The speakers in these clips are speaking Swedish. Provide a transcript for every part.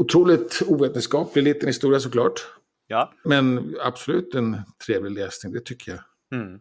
Otroligt ovetenskaplig liten historia såklart. Ja. Men absolut en trevlig läsning, det tycker jag. Mm.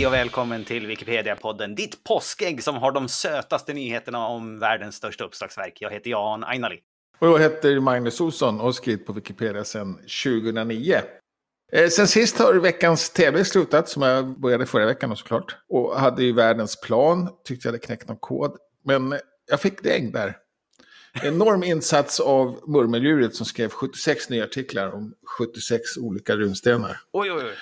Hej och välkommen till Wikipedia-podden, ditt påskägg som har de sötaste nyheterna om världens största uppslagsverk. Jag heter Jan Ainali. Och jag heter Magnus Olsson och har skrivit på Wikipedia sedan 2009. Eh, sen sist har veckans tävling slutat, som jag började förra veckan såklart. Och hade ju världens plan, tyckte jag hade knäckt någon kod. Men jag fick däng där. Enorm insats av murmeldjuret som skrev 76 nya artiklar om 76 olika runstenar. Oj, oj, oj.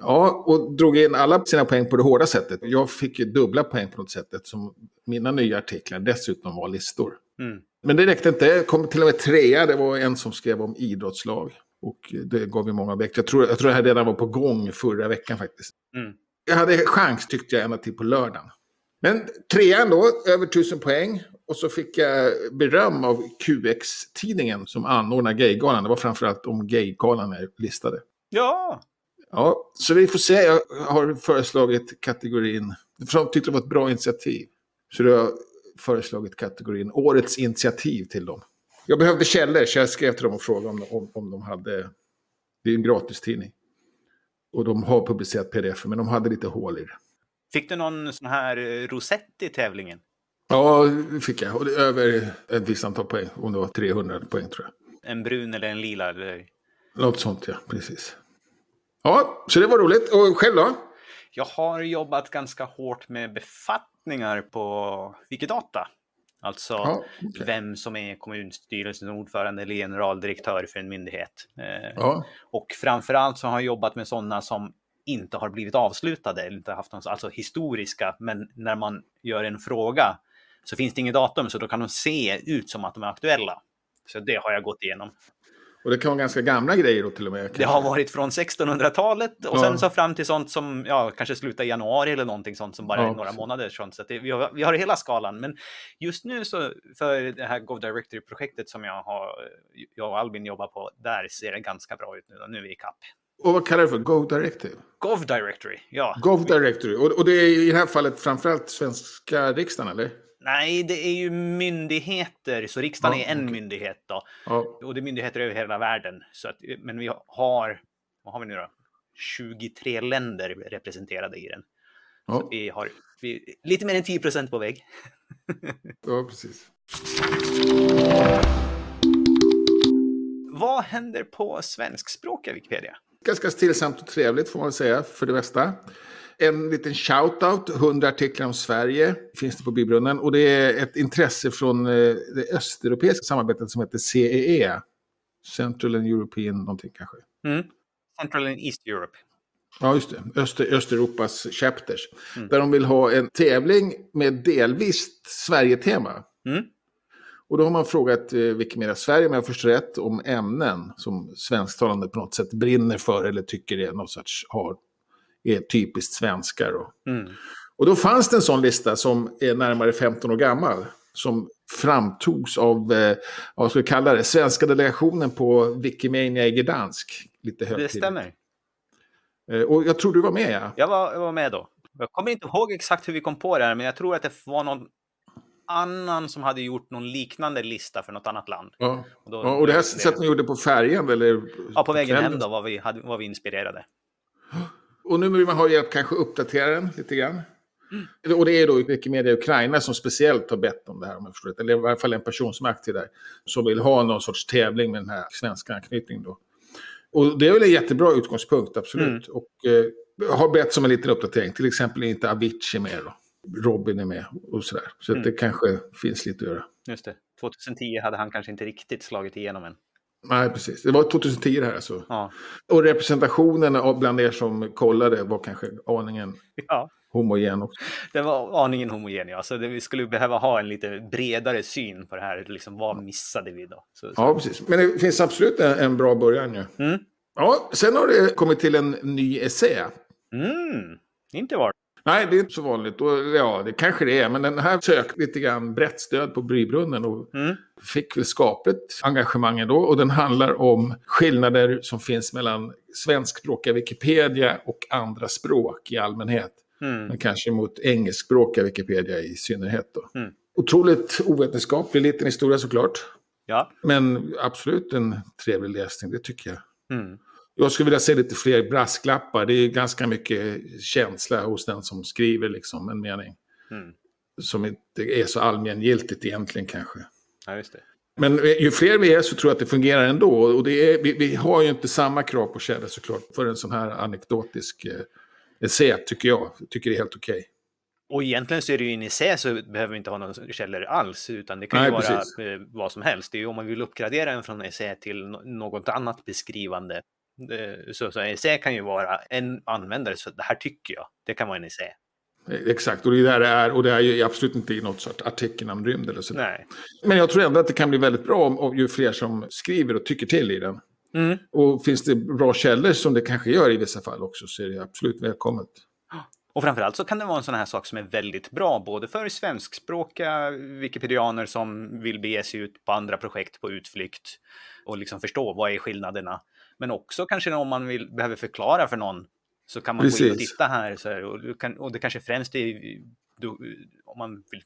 Ja, och drog in alla sina poäng på det hårda sättet. Jag fick ju dubbla poäng på något sätt som mina nya artiklar dessutom var listor. Mm. Men det räckte inte. Jag kom till och med trea. Det var en som skrev om idrottslag. Och det gav ju många objekt. Jag tror, jag tror det här redan var på gång förra veckan faktiskt. Mm. Jag hade chans tyckte jag ända till på lördagen. Men trean då, över tusen poäng. Och så fick jag beröm av QX-tidningen som anordnar Gaygalan. Det var framförallt om Gaygalan jag listade. Ja, Ja, så vi får se. Jag har föreslagit kategorin... De tyckte det var ett bra initiativ. Så då har jag föreslagit kategorin Årets initiativ till dem. Jag behövde källor så jag skrev till dem och frågade om, om, om de hade... Det är en gratistidning. Och de har publicerat pdf men de hade lite hål i det. fick du någon sån här eh, rosett i tävlingen? Ja, det fick jag. Och det är över ett visst antal poäng. Om det var 300 poäng tror jag. En brun eller en lila? Eller? Något sånt ja, precis. Ja, så det var roligt. Och själv då? Jag har jobbat ganska hårt med befattningar på Wikidata. Alltså Ja, okej. vem som är kommunstyrelsens ordförande eller generaldirektör för en myndighet. Eh, Ja, Och framförallt så har jag jobbat med sådana som inte har blivit avslutade, eller inte haft någon, alltså historiska, men när man gör en fråga så finns det inget datum, så då kan de se ut som att de är aktuella. Så det har jag gått igenom. Och det kan vara ganska gamla grejer då till och med. Det kanske. har varit från 1600-talet och Ja. sen så fram till sånt som ja, kanske slutar i januari eller någonting sånt som bara Ja, är några månader. Sånt. Så det, vi, har, vi har hela skalan. Men just nu så för det här Gov Directory-projektet som jag, har, jag och Albin jobbar på, där ser det ganska bra ut nu. Och nu är vi i kapp. Och vad kallar du för? Go Directive? Gov Directory, ja. Gov Directory. Och, och det är i det här fallet framförallt svenska riksdagen, eller? Nej, det är ju myndigheter, så riksdagen Ja, är en okej. myndighet då. Ja. Och det är myndigheter över hela världen. Så att, men vi har, vad har vi nu då? 23 länder representerade i den. Ja, Vi har vi, lite mer än 10 procent på väg. ja, precis. Vad händer på svenskspråkiga Wikipedia? Ganska stillsamt och trevligt får man säga, för det mesta. En liten shout-out, 100 artiklar om Sverige finns det på Bibrunnen. Och det är ett intresse från eh, det östeuropeiska samarbetet som heter CEE. Central and European någonting kanske. Mm. Central and East Europe. Ja, just det. Öster, Östeuropas chapters. Mm. Där de vill ha en tävling med delvis Sverige-tema. Mm. Och då har man frågat eh, Wikimedia Sverige, om jag förstår rätt, om ämnen som svensktalande på något sätt brinner för eller tycker är något sorts har, är typiskt svenskar. Och, Mm. och då fanns det en sån lista som är närmare 15 år gammal. Som framtogs av, eh, vad ska vi kalla det, svenska delegationen på Wikimania i Gdansk. Lite Det högtidligt. stämmer. Eh, Och jag tror du var med ja. Jag var, jag var med då. Jag kommer inte ihåg exakt hur vi kom på det här, men jag tror att det var någon annan som hade gjort någon liknande lista för något annat land. Ja. Och, då, Ja, och det här sättet ni gjorde på färjan eller? Ja, på vägen hem då var vi, hade, var vi inspirerade. Och nu vill man ha hjälp kanske uppdatera den lite grann. Och det är då Wikimedia Ukraina som speciellt har bett om det här om jag förstår rätt. Eller i varje fall en person som är aktiv där. Som vill ha någon sorts tävling med den här svenska anknytningen då. Och det är väl en jättebra utgångspunkt, absolut. Och eh, har bett om en liten uppdatering. Till exempel är inte Avicii med då. Robin är med och sådär. Så Mm. det kanske finns lite att göra. Just det. 2010 hade han kanske inte riktigt slagit igenom än. Nej, precis. Det var 2010 det här alltså. Ja. Och representationen av bland er som kollade var kanske aningen ja. homogen också. Det var aningen homogen, ja. Så det, vi skulle behöva ha en lite bredare syn på det här. Liksom, vad missade vi då? Så, så. Ja, precis. Men det finns absolut en, en bra början ju. Mm. Ja, sen har det kommit till en ny essä. Mm. Inte var Nej, det är inte så vanligt. Och, ja, det kanske det är. Men den här sökte lite grann brett stöd på Brybrunnen och Mm. fick väl skapligt engagemang då. Och den handlar om skillnader som finns mellan svenskspråkiga Wikipedia och andra språk i allmänhet. Mm. Men kanske mot engelskspråkiga Wikipedia i synnerhet. Då. Mm. Otroligt ovetenskaplig liten historia såklart. Ja. Men absolut en trevlig läsning, det tycker jag. Mm. Jag skulle vilja se lite fler brasklappar. Det är ganska mycket känsla hos den som skriver liksom en mening. Mm. Som inte är så allmängiltigt egentligen kanske. Ja, just det. Men ju fler vi är så tror jag att det fungerar ändå. Och det är, vi, vi har ju inte samma krav på källor såklart för en sån här anekdotisk eh, essä tycker jag. Tycker det är helt okej. Och egentligen så är det ju in i sig så behöver vi inte ha några källor alls, utan det kan Nej, ju vara precis. eh, vad som helst. Det är ju om man vill uppgradera den från essä till något annat beskrivande. Så, så essä kan ju vara en användare, så det här tycker jag, det kan vara en essä. Eh, Exakt, och det är där är. Och det är ju absolut inte i något sorts artikelnamnrymd eller sådär. Nej. Men jag tror ändå att det kan bli väldigt bra om, om ju fler som skriver och tycker till i den. Mm. Och finns det bra källor som det kanske gör i vissa fall också så är det absolut välkommet. Och framförallt så kan det vara en sån här sak som är väldigt bra, både för svenskspråkiga wikipedianer som vill bege sig ut på andra projekt på utflykt och liksom förstå vad är skillnaderna. Men också kanske om man vill, behöver förklara för någon så kan man gå in och Precis. titta här. Så här och, kan, och det kanske främst är du, om man vill,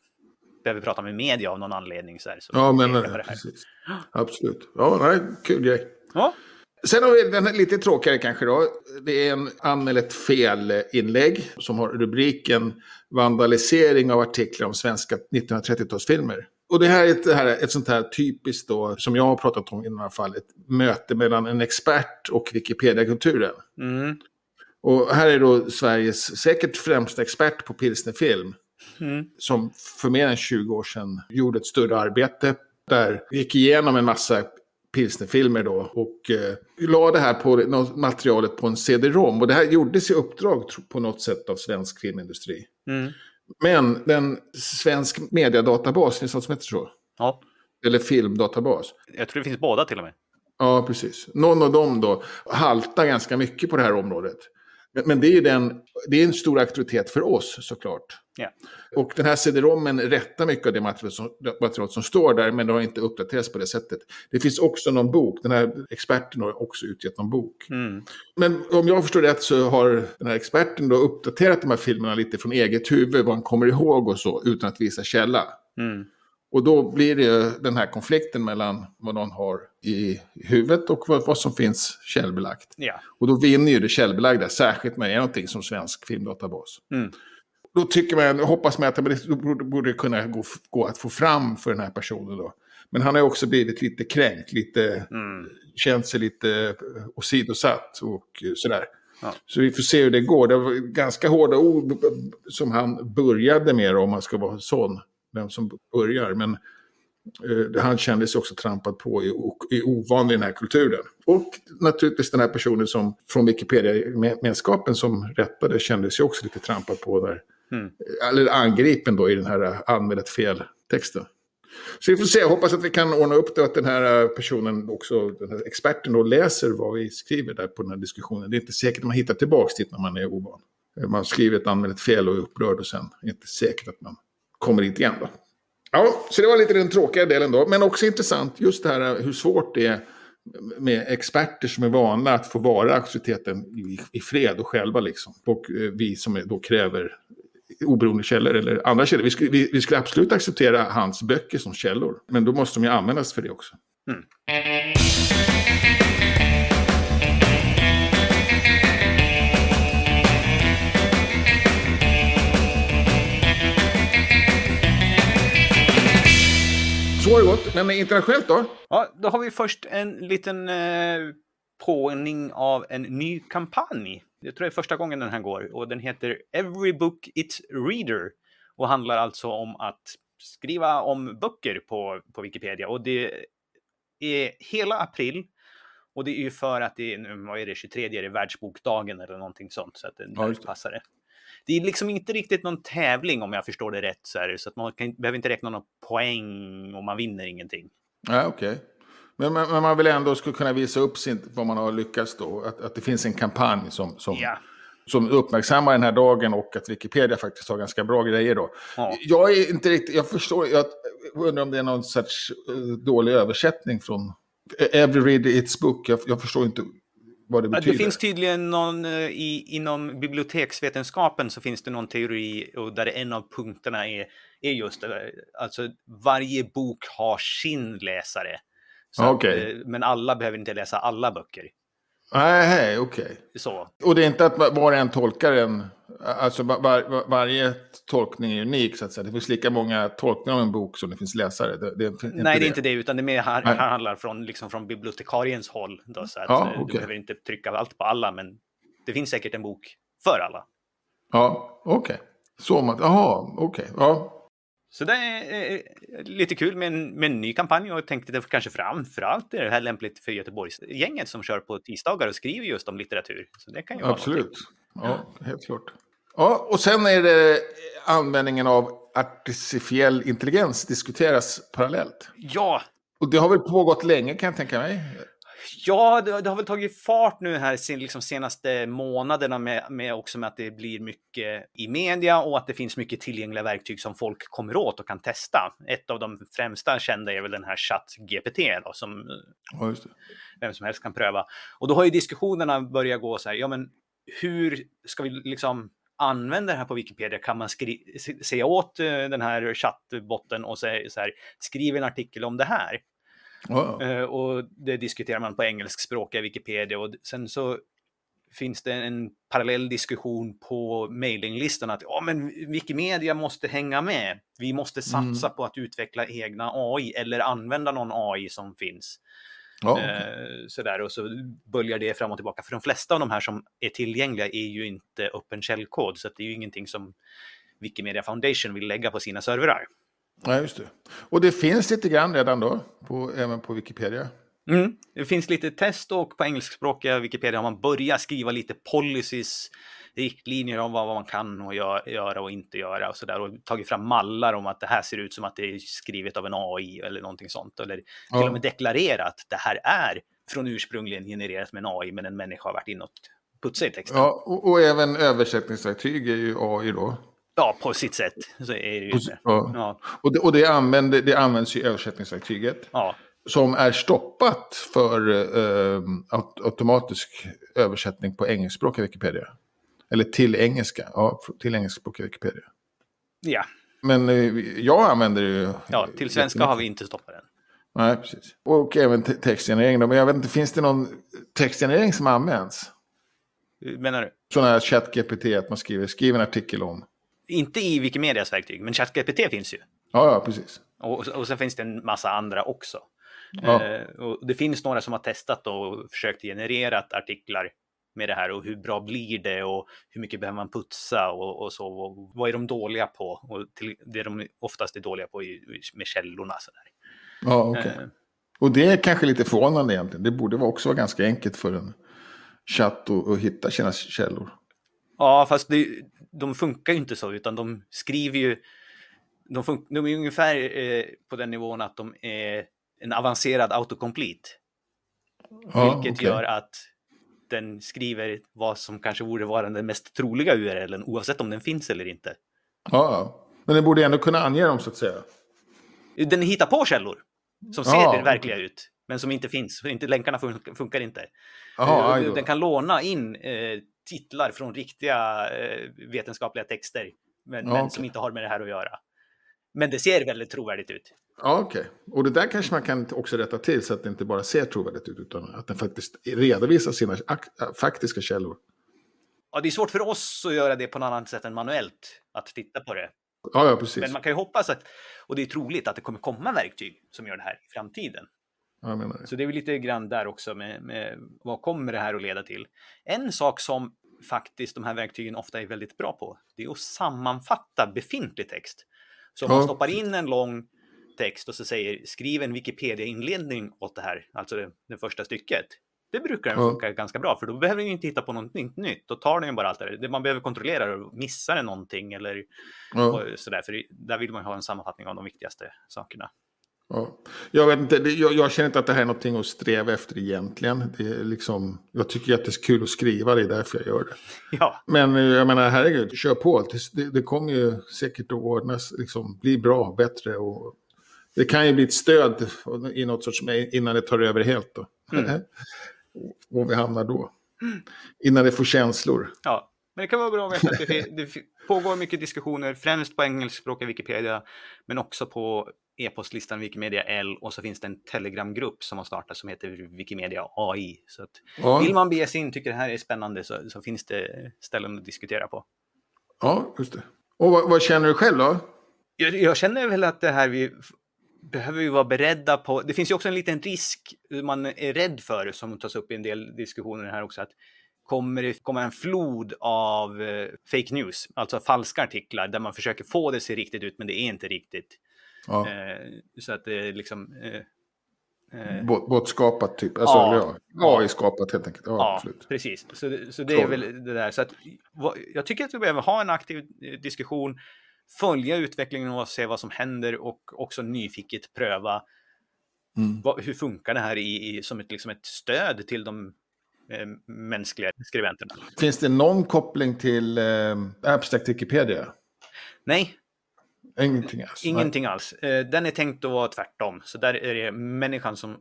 behöver prata med media av någon anledning. Så här, så Ja, men här. precis. Absolut. Ja, nej, kul grej. Ja. Sen har vi den här lite tråkigare kanske då. Det är en anmäl ett fel-inlägg som har rubriken Vandalisering av artiklar om svenska 1930-talsfilmer. Och det här är ett, här är ett sånt här typiskt då, som jag har pratat om i några fall, ett möte mellan en expert och Wikipedia-kulturen. Mm. Och här är då Sveriges säkert främsta expert på pilsnerfilm. Mm. Som för mer än 20 år sedan gjorde ett större arbete. Där gick igenom en massa pilsnerfilmer då. Och eh, la det här på materialet på en CD-ROM. Och det här gjordes i uppdrag på något sätt av svensk filmindustri. Mm. Men den svensk mediadatabas, finns det något som heter så? Ja, Eller filmdatabas. jag tror det finns båda till och med. Ja, precis. Någon av dem då haltar ganska mycket på det här området. Men, det är den, det är en stor auktoritet för oss såklart. Ja. Och den här CD-ROMen rättar mycket av det material som, material som står där, men det har inte uppdaterats på det sättet. Det finns också någon bok, den här experten har också utgett någon bok. Mm. Men om jag förstår rätt så har den här experten då uppdaterat de här filmerna lite från eget huvud, vad han kommer ihåg och så, utan att visa källa. Mm. Och då blir det den här konflikten mellan vad någon har i huvudet och vad, vad som finns källbelagt. Ja. Och då vinner ju det källbelagda, särskilt när det är någonting som svensk filmdatabas. Mm. Då tycker man, hoppas man att det borde, kunna gå, gå att få fram för den här personen då. Men han har också blivit lite kränkt, lite, Mm. känt sig lite åsidosatt och sådär. Ja. Så vi får se hur det går. Det var ganska hårda ord som han började med om man ska vara sån. Vem som börjar. Men eh, han kände sig också trampad på i, i ovan i den här kulturen. Och naturligtvis den här personen som från Wikipedia-gemenskapen som rättade kände sig också lite trampad på där. Mm. Eller angripen då i den här eh, anmälet fel-texten. Så vi får se, jag hoppas att vi kan ordna upp det och att den här eh, personen också, den här experten då läser vad vi skriver där på den här diskussionen. Det är inte säkert att man hittar tillbaka dit när man är ovan. Eh, Man skriver ett anmält fel och är upprörd och sen är det inte säkert att man kommer inte igen då. Ja, så det var lite den tråkiga delen då. Men också intressant just det här hur svårt det är med experter som är vana att få vara auktoriteten i, i fred och själva liksom. Och eh, vi som då kräver oberoende källor eller andra källor. Vi skulle, vi, vi skulle absolut acceptera hans böcker som källor. Men då måste de ju användas för det också. Mm. Har det gått. Men internationellt då? Ja, då har vi först en liten eh, påning av en ny kampanj. Jag tror det är första gången den här går och den heter Every Book It's Reader och handlar alltså om att skriva om böcker på, på Wikipedia och det är hela april och det är ju för att det är, nu, vad är det, 23 är det världsbokdagen eller någonting sånt så att det Ja, passar det. Det är liksom inte riktigt någon tävling om jag förstår det rätt så, här, så att man kan, behöver inte räkna någon poäng och man vinner ingenting. Ja, okej. Men, men, men man vill ändå skulle kunna visa upp sin, vad man har lyckats då. Att, att det finns en kampanj som, som Ja. som uppmärksammar den här dagen och att Wikipedia faktiskt har ganska bra grejer då. Ja. Jag är inte riktigt, jag förstår, jag undrar om det är någon sorts eh, dålig översättning från Every read its book. Jag, jag förstår inte vad det betyder. Det finns tydligen någon, eh, i, inom biblioteksvetenskapen så finns det någon teori och där en av punkterna är, är just det, alltså varje bok har sin läsare. Så Okej. eh, men alla behöver inte läsa alla böcker. Nej, okej. Så. Och det är inte att var och en tolkar en, alltså var, var, varje tolkning är unik så att säga. Det finns lika många tolkningar av en bok som det finns läsare. Det, det är Nej, det är inte det, utan det är mer här, här handlar från, liksom från bibliotekariens håll. Då, så att, Ja, eh, okej. Du behöver inte trycka allt på alla, men det finns säkert en bok för alla. Ja, okej. Så man, jaha, okej. Ja. Så det är lite kul med en, med en ny kampanj och jag tänkte det kanske framförallt är det här lämpligt för Göteborgsgänget som kör på tisdagar och skriver just om litteratur. Så det kan ju Absolut. Ja, helt klart. Ja, och sen är det användningen av artificiell intelligens diskuteras parallellt. Ja, Och det har väl pågått länge kan jag tänka mig. Ja det, det har väl tagit fart nu här sen, liksom senaste månaderna med, med också med att det blir mycket i media och att det finns mycket tillgängliga verktyg som folk kommer åt och kan testa. Ett av de främsta kända är väl den här ChatGPT då, som Ja, vem som helst kan pröva. Och då har ju diskussionerna börjat gå så här, ja men hur ska vi liksom använda det här på Wikipedia? Kan man säga åt eh, den här chattbotten och säga så här, skriv en artikel om det här? Eh, och det diskuterar man på engelskspråkiga Wikipedia och sen så finns det en parallell diskussion på mailinglistan att ja, men Wikimedia måste hänga med. Vi måste satsa på att utveckla egna AI eller använda någon AI som finns. okej. Eh, sådär, och så böljar det fram och tillbaka. För de flesta av de här som är tillgängliga är ju inte öppen källkod, så det är ju ingenting som Wikimedia Foundation vill lägga på sina servrar. Ja, just det. Och det finns lite grann redan då, på, även på Wikipedia. Mm. Det finns lite test och på engelskspråkiga Wikipedia har man börjat skriva lite policies, riktlinjer om vad man kan och gö- göra och inte göra och sådär. Och tagit fram mallar om att det här ser ut som att det är skrivet av en AI eller någonting sånt. Eller till Ja. och med deklarerat att det här är från ursprungligen genererat med en AI, men en människa har varit inne och putsat i texten. Ja, och, och även översättningsverktyg är ju AI då. Ja, på sitt sätt så är det ju det. Ja. Ja, Och, det, och det, använder, det används i översättningsverktyget. ja, Som är stoppat för eh, aut- automatisk översättning på engelskspråkiga Wikipedia. Eller till engelska, ja, till engelskspråkiga Wikipedia. ja. Men eh, jag använder det ju. ja till svenska har vi inte stoppat den. Nej, precis. Och även te- textgenerering. Men jag vet inte, finns det någon textgenerering som används? Menar du? Sådana här ChatGPT, att man skriver, skriver en artikel om. Inte i Wikimedias verktyg, men ChatGPT finns ju. Ja, ja, precis. Och, och sen finns det en massa andra också. Ja. Eh, och det finns några som har testat och försökt generera artiklar med det här och hur bra blir det och hur mycket behöver man putsa och, och så. Och vad är de dåliga på? Och till, det de oftast är dåliga på är med källorna. Så där. Ja, okej. Eh, Och det är kanske lite förvånande egentligen. Det borde vara också vara ganska enkelt för en chatt att, att hitta sina källor. Ja, fast det, de funkar ju inte så, utan de skriver ju... De, fun- de är ungefär eh, på den nivån att de är en avancerad autocomplete. Ja, vilket okej. gör att den skriver vad som kanske borde vara den mest troliga URLen, oavsett om den finns eller inte. Ja, ja. Men den borde ändå kunna ange dem så att säga. Den hittar på källor som Ja, ser verkliga ut, men som inte finns. Inte, länkarna fun- funkar inte. Jaha, Eh, den kan låna in eh, titlar från riktiga eh, vetenskapliga texter, men, Ja, men som inte har med det här att göra. Men det ser väldigt trovärdigt ut. Ja, okej. Och det där kanske man kan också rätta till så att det inte bara ser trovärdigt ut utan att den faktiskt redovisar sina ak- faktiska källor. Ja, det är svårt för oss att göra det på något annat sätt än manuellt, att titta på det. Ja, ja, precis. Men man kan ju hoppas att, och det är troligt att det kommer komma verktyg som gör det här i framtiden. Ja, jag menar det. Så det är väl lite grann där också med, med vad kommer det här att leda till? En sak som faktiskt de här verktygen ofta är väldigt bra på, det är att sammanfatta befintlig text. Så om man Ja. stoppar in en lång text och så säger skriv en Wikipedia-inledning åt det här, alltså det, det första stycket. Det brukar Ja. funka ganska bra, för då behöver den inte hitta på något nytt. Då tar den ju bara allt det där. Man behöver kontrollera det, missar den någonting eller Ja. och sådär. För där vill man ju ha en sammanfattning av de viktigaste sakerna. Ja. Jag, vet inte, jag, jag, känner inte att det här är någonting att sträva efter egentligen. Det är liksom, jag tycker att det är kul att skriva, det är därför jag gör det. Ja. Men jag menar, herregud, kör på. Det, det kommer ju säkert att ordnas, liksom, bli bra, bättre. Och det kan ju bli ett stöd i något sorts, innan det tar över helt. Då. Mm. och vi hamnar då. Innan det får känslor. Ja, men det kan vara bra att veta att det, det pågår mycket diskussioner, främst på engelskspråkiga Wikipedia, men också på e-postlistan Wikimedia L och så finns det en telegramgrupp som har startat som heter Wikimedia AI. Så att ja. vill man bege sig in, tycker det här är spännande, så, så, finns det ställen att diskutera på. Ja, just det. Och vad, vad känner du själv då? Jag, jag, känner väl att det här vi behöver vi vara beredda på. Det finns ju också en liten risk man är rädd för som tas upp i en del diskussioner här också. att kommer det komma en flod av eh, fake news, alltså falska artiklar där man försöker få det att se riktigt ut men det är inte riktigt. Ja. Eh, så att det är liksom... Eh, eh Båtskapat typ, alltså ja, AI-skapat helt enkelt. Ja, ja absolut. precis. Så, det, så det är väl det där. Så att, jag tycker att vi behöver ha en aktiv eh, diskussion, följa utvecklingen och se vad som händer och också nyfiket pröva mm. vad, hur funkar det här i, i, som ett, liksom ett stöd till de eh, mänskliga skribenterna. Finns det någon koppling till eh, Abstract Wikipedia? Nej, Ingenting alls? Ingenting Nej. alls. Eh, den är tänkt att vara tvärtom. Så där är det människan som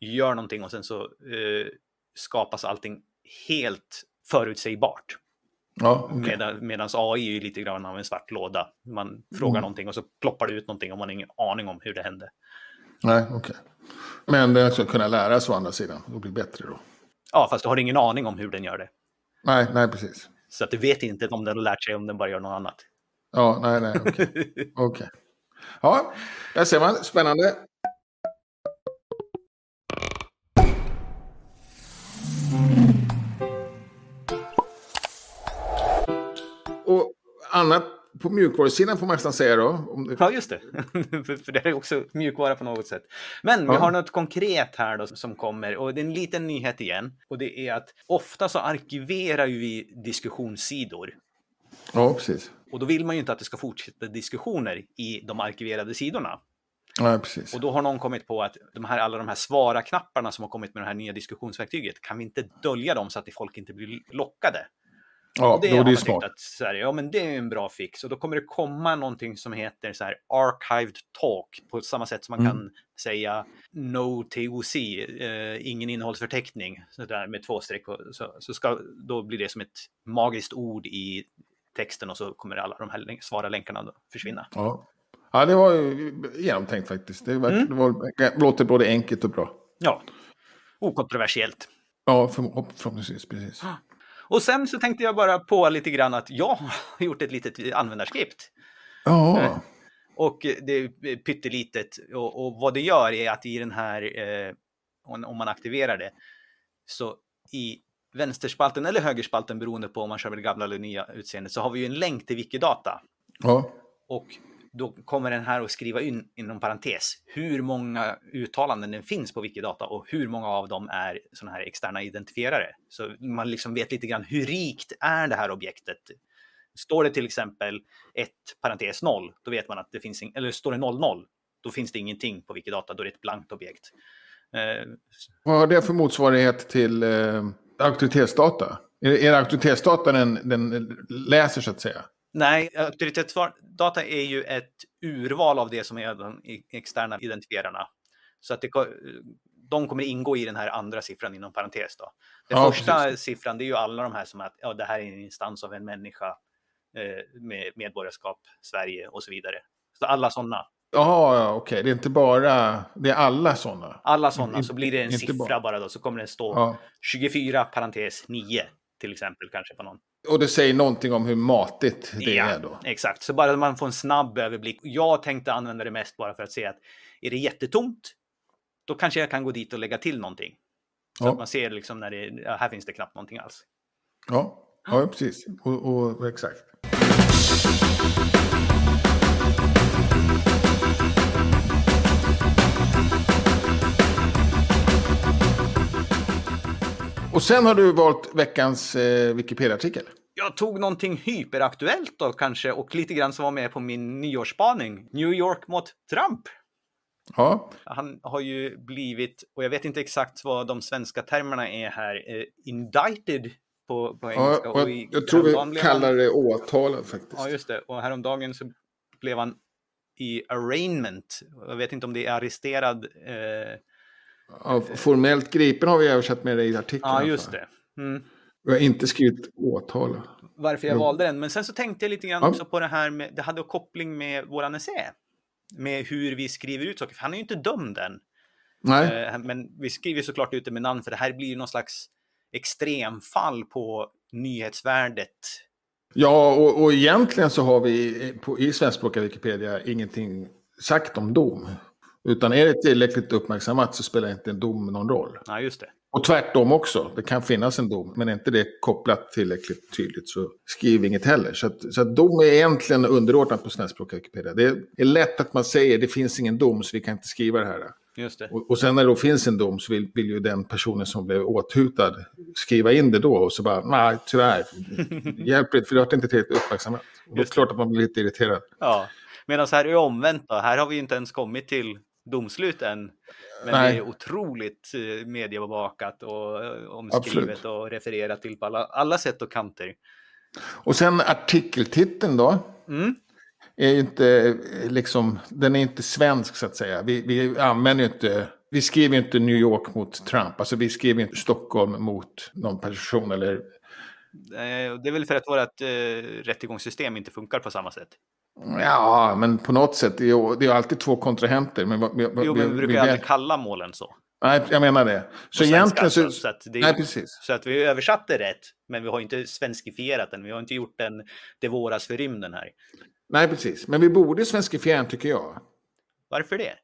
gör någonting och sen så eh, skapas allting helt förutsägbart. Ja, okay. Medan, medans AI är lite grann av en svart låda. Man frågar mm. någonting och så ploppar det ut någonting och man har ingen aning om hur det hände. Nej, okej. Okay. Men den ska kunna lära sig å andra sidan och bli bättre då? Ja, fast du har ingen aning om hur den gör det. Nej, nej precis. Så att du vet inte om den har lärt sig om den bara gör något annat. Ja, nej, nej, okej. Okay. okay. Ja, där ser man. Spännande. Och annat på mjukvarusidan får man nästan säga då. Om Ja, just det. För det är också mjukvara på något sätt. Men ja. vi har något konkret här då som kommer och det är en liten nyhet igen. Och det är att ofta så arkiverar ju vi diskussionssidor. Ja, precis. Och då vill man ju inte att det ska fortsätta diskussioner i de arkiverade sidorna. Ja, precis. Och då har någon kommit på att de här, alla de här svara-knapparna som har kommit med det här nya diskussionsverktyget, kan vi inte dölja dem så att folk inte blir lockade? Ja, och det då är det smart. Att, så här, ja, men det är en bra fix. Och då kommer det komma någonting som heter så här archived talk på samma sätt som man mm. kan säga no TOC, eh, ingen innehållsförteckning, så där med två streck. Så, så ska då blir det som ett magiskt ord i texten och så kommer alla de här svara länkarna försvinna. Ja. ja, det var ju genomtänkt faktiskt. Det, var, mm. det, var, det låter både enkelt och bra. Ja, okontroversiellt. Ja, förhoppningsvis, precis. Och sen så tänkte jag bara på lite grann att jag har gjort ett litet användarskript. Ja. Eh, och det är pyttelitet och, och vad det gör är att i den här, eh, om man aktiverar det, så i vänsterspalten eller högerspalten beroende på om man kör med det gamla eller nya utseendet så har vi ju en länk till Wikidata. Ja. Och då kommer den här att skriva in inom parentes hur många uttalanden det finns på Wikidata och hur många av dem är sådana här externa identifierare. Så man liksom vet lite grann hur rikt är det här objektet? Står det till exempel 1 parentes 0, då vet man att det finns, eller står det 00, då finns det ingenting på Wikidata, då är det ett blankt objekt. Eh, Vad har det för motsvarighet till eh auktoritetsdata? Är, är auktoritetsdata den, den läser så att säga? Nej, auktoritetsdata är ju ett urval av det som är de externa identifierarna. Så att det, de kommer ingå i den här andra siffran inom parentes. Då. Den ja, första precis. siffran det är ju alla de här som att ja, det här är en instans av en människa eh, med medborgarskap, Sverige och så vidare. Så alla sådana. Jaha, okej. Okay. Det är inte bara, det är alla sådana? Alla sådana, så blir det en siffra bara. bara. då, så kommer det stå ja. 24 parentes 9 till exempel kanske på någon. Och det säger någonting om hur matigt det ja, är då? Exakt, så bara man får en snabb överblick. Jag tänkte använda det mest bara för att se att är det jättetomt, då kanske jag kan gå dit och lägga till någonting. Så ja. att man ser liksom när det, ja, här finns det knappt någonting alls. Ja, ja precis. Och, och exakt. Och sen har du valt veckans eh, Wikipedia-artikel. Jag tog någonting hyperaktuellt då kanske och lite grann som var med på min nyårsspaning. New York mot Trump. Ja, Han har ju blivit, och jag vet inte exakt vad de svenska termerna är här, eh, indicted på, på engelska. ja och i- jag, tror vi kallar det åtalad faktiskt. Ja, just det. Och häromdagen så blev han i arraignment. Jag vet inte om det är arresterad. Eh, Ja, formellt gripen har vi översatt med det i artikeln. ja, just fall. det. Mm. Vi har inte skrivit åtalad. varför jag Jo. valde den. Men sen så tänkte jag lite grann Ja. också på det här med, det hade koppling med våran essä. Med hur vi skriver ut saker, för han är ju inte dömd än. Nej, Eh, men vi skriver såklart ut det med namn, för det här blir ju någon slags extremfall på nyhetsvärdet. ja och, och egentligen så har vi på, i svenskspråkiga Wikipedia ingenting sagt om dom. Utan är det tillräckligt uppmärksammat så spelar inte en dom någon roll. Ja, just det. Och tvärtom också. Det kan finnas en dom, men är inte det kopplat tillräckligt tydligt så skriv inget heller. Så att, så att dom är egentligen underordnat på svenskspråkiga Wikipedia. Det är, lätt att man säger det finns ingen dom så vi kan inte skriva det här. Just det. Och, och sen när det då finns en dom så vill, vill ju den personen som blev åthutad skriva in det då och så bara, nej tyvärr, hjälper inte för det har inte tillräckligt uppmärksammat. Och då är det klart att man blir lite irriterad. Ja, medan här är omvänt då. Här har vi inte ens kommit till domslut än. Men Nej. det är otroligt eh, mediebevakat och eh, omskrivet Absolut. och refererat till på alla, alla sätt och kanter. Och sen artikeltiteln då. Mm. är inte eh, liksom, den är inte svensk så att säga. Vi, vi använder inte, vi skriver inte New York mot Trump. Alltså vi skriver inte Stockholm mot någon person eller, Det är väl för att vårt eh, rättegångssystem inte funkar på samma sätt. ja men på något sätt, det är ju, det är alltid två kontrahenter. Men, vi, Jo, men vi brukar vi, aldrig kalla målen så. Nej, jag menar det. Så egentligen så, alltså. så att det nej precis. Så att vi översatte rätt, men vi har inte svenskifierat den. Vi har inte gjort den det våras för rymden här. Nej precis, men vi borde svenskifiera den, tycker jag. Varför det?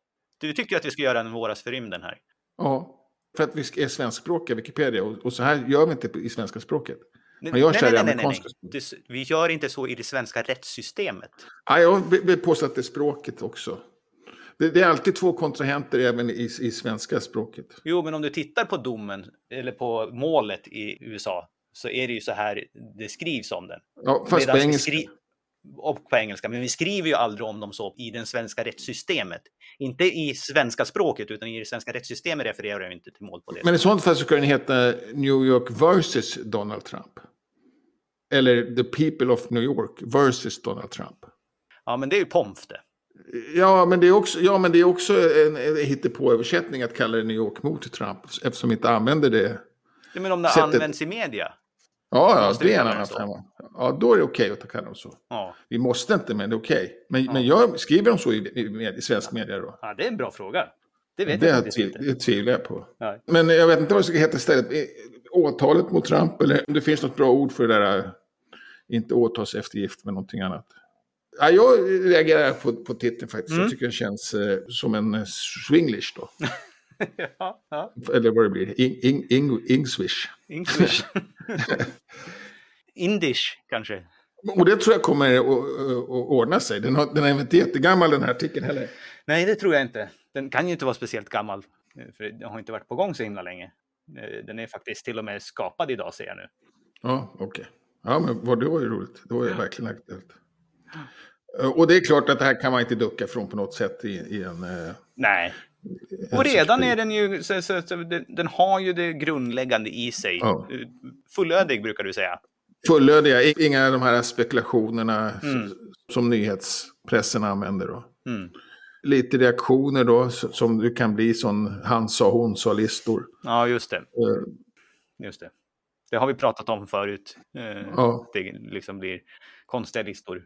Du tycker att vi ska göra en våras för rymden här? Ja, för att vi är svenskspråkiga Wikipedia och, och så här gör vi inte i svenska språket. Nej, Man gör nej, i nej, nej, nej, amerikanska nej. Det- Vi gör inte så i det svenska rättssystemet. Ja, jag vill- påstå att det är språket också. Det, det är alltid två kontrahenter även i, i svenska språket. Jo, men om du tittar på domen eller på målet i USA så är det ju så här det skrivs om den. Ja, fast på Medans vi engelska. och på engelska, men vi skriver ju aldrig om dem så i det svenska rättssystemet. Inte i svenska språket, utan i det svenska rättssystemet refererar vi inte till mål på det. Men i sånt fall så ska den heta New York versus Donald Trump. Eller The People of New York versus Donald Trump. Ja, men det är ju pomf det. Ja, men det är också, ja, men det är också en, en hittepåöversättning att kalla det New York mot Trump. Eftersom vi inte använder det. Ja, men om det Sättet- används i media. Ja, ja det är en annan femma. Ja, då är det okej att kalla dem så. Ja. Vi måste inte, men det är okej. Men, Ja. men jag skriver de så i, i, i svensk media då? ja, det är en bra fråga. Det vet Det, jag inte. det tvivlar jag på. Men jag vet inte vad det ska heta istället. Åtalet mot Trump eller om det finns något bra ord för det där. Inte åtalseftergift men någonting annat. Ja, jag reagerar på, på titeln faktiskt. Mm. Jag tycker den känns eh, som en eh, swinglish då. ja, ja. Eller vad det blir. In, in, in, Ingswish. English. Indish kanske. Och det tror jag kommer att att- ordna sig. Den, har, den är inte jättegammal den här artikeln heller. Nej, det tror jag inte. Den kan ju inte vara speciellt gammal. eh, För den har inte varit på gång så himla länge. Eh, Den är faktiskt till och med skapad idag ser jag nu. Ja, okej. Ja, men vad, det var ju roligt. Det var ju verkligen aktuellt. Eh, Och det är klart att det här kan man inte ducka från på något sätt i, i en... eh, Nej. en Och redan är den ju, så, så, så, den, har ju det grundläggande i sig. Ja. Eh, Fullödig brukar du säga. Fullödiga, inga av de här spekulationerna Mm. som nyhetspressen använder då. Mm. Lite reaktioner då, som det kan bli sån han sa, hon sa-listor. Ja, just det. Just det. Det har vi pratat om förut. Eh, Ja. Det liksom blir konstiga listor.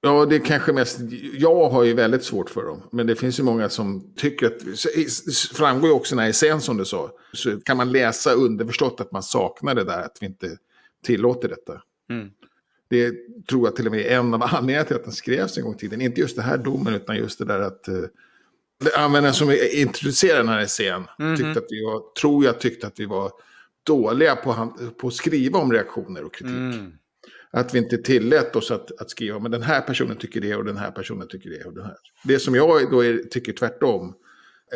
Ja, det är kanske mest, jag har ju väldigt svårt för dem. Men det finns ju många som tycker att, det framgår ju också när essän som du sa, så kan man läsa underförstått att man saknar det där, att vi inte tillåter detta. Mm. Det tror jag till och med är en av anledningarna till att den skrevs en gång i tiden. Inte just det här domen, utan just det där att uh, användaren som introducerade den här essän Mhm. tyckte att vi var, tror jag tyckte att vi var dåliga på, han- på att skriva om reaktioner och kritik. Mm. Att vi inte tillät oss att, att skriva, men den här personen tycker det och den här personen tycker det och den här. Det som jag då är, tycker tvärtom,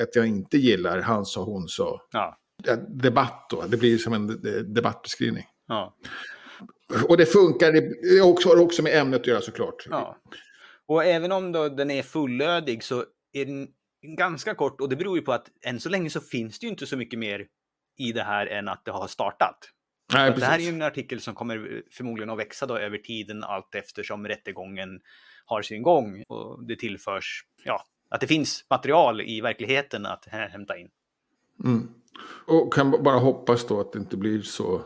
att jag inte gillar han sa, hon sa. Ja. Debatt då, det blir som en de- debattbeskrivning. Ja. Och det funkar, det också, har också med ämnet att göra såklart. ja. Och även om då den är fullödig så är den ganska kort och det beror ju på att än så länge så finns det ju inte så mycket mer i det här än att det har startat. Nej, det här är ju en artikel som kommer förmodligen att växa då över tiden allt eftersom rättegången har sin gång och det tillförs, ja, att det finns material i verkligheten att hä- hämta in. Mm. Och kan bara hoppas då att det inte blir så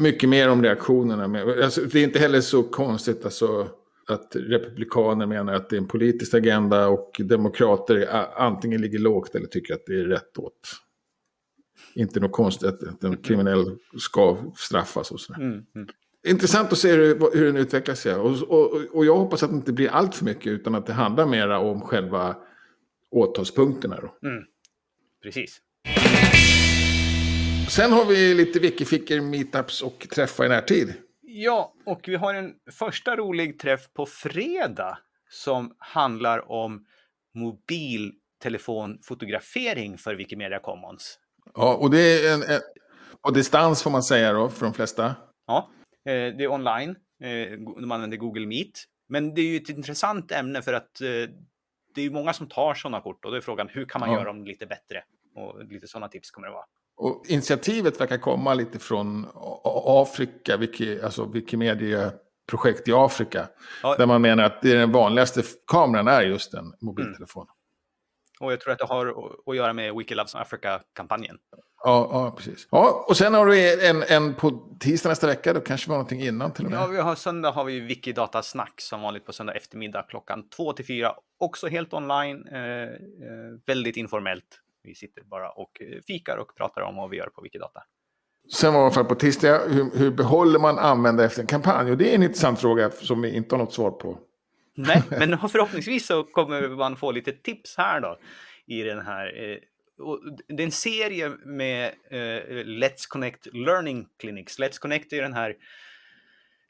mycket mer om reaktionerna. Men, alltså, det är inte heller så konstigt alltså, att republikaner menar att det är en politisk agenda och demokrater a- antingen ligger lågt eller tycker att det är rätt åt. Inte något konstigt att, att en kriminell ska straffas och sådär. Mm, mm. Intressant att se hur, hur den utvecklar sig. Och, och, och jag hoppas att det inte blir allt för mycket utan att det handlar mera om själva åtalspunkterna. Då. Mm. Precis. Sen har vi lite wikifickor, meetups och träffar i närtid. Ja, och vi har en första rolig träff på fredag som handlar om mobiltelefonfotografering för Wikimedia Commons. Ja, och det är en, en, på distans får man säga då för de flesta. Ja, eh, det är online. Eh, de använder Google Meet. Men det är ju ett intressant ämne för att eh, det är många som tar sådana kort och då är frågan hur kan man Ja. göra dem lite bättre? Och lite sådana tips kommer det vara. Och initiativet verkar komma lite från Afrika, Wiki, alltså Wikimedia-projekt i Afrika. Ja. Där man menar att det är den vanligaste kameran är just en mobiltelefon. Och jag tror att det har att- göra med Wiki Loves Africa-kampanjen. Ja, ja, precis. Ja, och sen har du en, en på tisdag nästa vecka, då kanske vi har någonting innan till och med. Ja, vi har söndag har vi Wikidata-snack som vanligt på söndag eftermiddag klockan 2 till 4. Också helt online, eh, eh, väldigt informellt. Vi sitter bara och eh, fikar och pratar om vad vi gör på Wikidata. Sen var det på tisdag, hur, hur behåller man användare efter en kampanj? Och det är en intressant fråga som vi inte har något svar på. Nej, men förhoppningsvis så kommer man få lite tips här då i den här. eh, Det är en serie med eh, Let's Connect Learning Clinics. Let's Connect är den här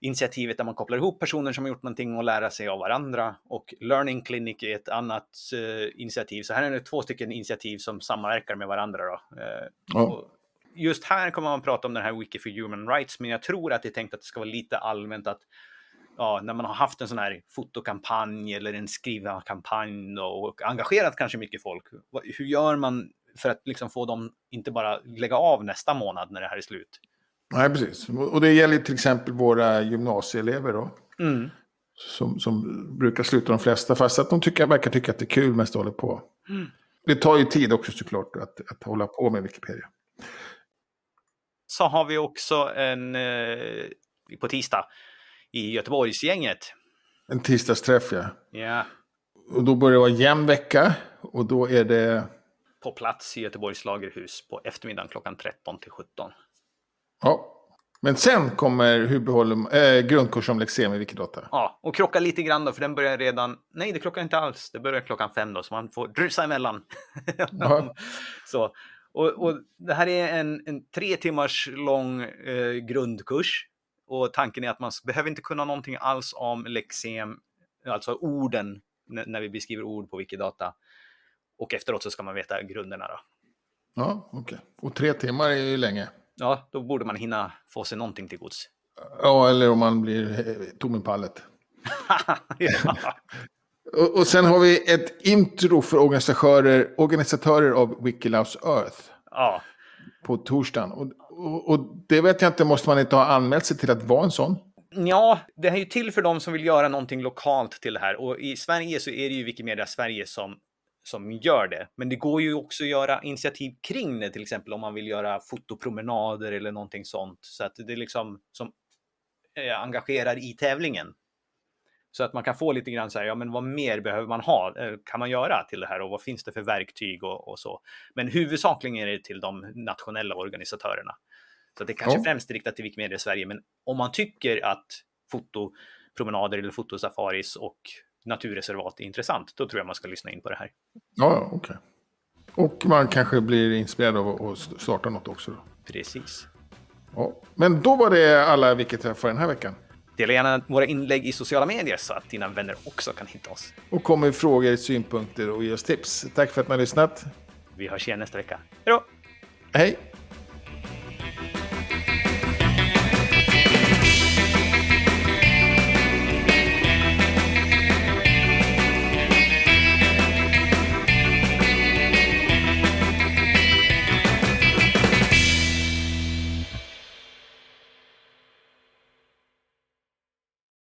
initiativet där man kopplar ihop personer som har gjort någonting och lära sig av varandra. Och Learning Clinic är ett annat eh, initiativ. Så här är det två stycken initiativ som samverkar med varandra. Då. Eh, just här kommer man prata om den här Wiki for Human Rights, men jag tror att det är tänkt att det ska vara lite allmänt att ja, när man har haft en sån här fotokampanj eller en skrivarkampanj och engagerat kanske mycket folk. Hur gör man för att liksom få dem inte bara lägga av nästa månad när det här är slut? Nej, precis. Och det gäller till exempel våra gymnasieelever då. Mm. Som, som brukar sluta de flesta, fast att de tycker, verkar tycka att det är kul det håller på. Mm. Det tar ju tid också såklart att, att hålla på med Wikipedia. Så har vi också en eh, på tisdag i Göteborgsgänget. En tisdagsträff, ja. Ja, Och då börjar det vara jämn vecka. Och då är det... på plats i Göteborgs lagerhus på eftermiddagen klockan 13 till 17. Ja. Men sen kommer hur behåller, äh, grundkurs om Lexem i Wikidata. Ja, och krocka lite grann då, för den börjar redan... Nej, det krockar inte alls. Det börjar klockan fem då, så man får rusa emellan. Ja. så, och, och det här är en, en tre timmars lång eh, grundkurs. Och tanken är att man behöver inte kunna någonting alls om lexem, alltså orden, när vi beskriver ord på Wikidata. Och efteråt så ska man veta grunderna då. Ja, okej. Och tre timmar är ju länge. Ja, då borde man hinna få sig någonting till gods. Ja, eller om man blir eh, tom i pallet. Och, och sen har vi ett intro för organisatörer, organisatörer av Wikiloves Earth ja, på torsdagen. Och, och, och det vet jag inte, måste man inte ha anmält sig till att vara en sån? Ja, det här är ju till för de som vill göra någonting lokalt till det här. Och i Sverige så är det ju Wikimedia Sverige som, som gör det. Men det går ju också att göra initiativ kring det, till exempel om man vill göra fotopromenader eller någonting sånt. Så att det liksom som eh, engagerar i tävlingen. Så att man kan få lite grann så här, ja men vad mer behöver man ha, eh, kan man göra till det här och vad finns det för verktyg och, och så. Men huvudsakligen är det till de nationella organisatörerna. Så det kanske Ja. främst är riktat till Wikimedia Sverige, men om man tycker att fotopromenader eller fotosafaris och naturreservat är intressant, då tror jag man ska lyssna in på det här. Ja, okej. Och man kanske blir inspirerad av att starta något också. Då. Precis. Ja. Men då var det alla Wikiträffar den här veckan. Dela gärna våra inlägg i sociala medier så att dina vänner också kan hitta oss. Och kom med frågor, synpunkter och ge oss tips. Tack för att ni har lyssnat. Vi hörs igen nästa vecka. Hej då! Hej!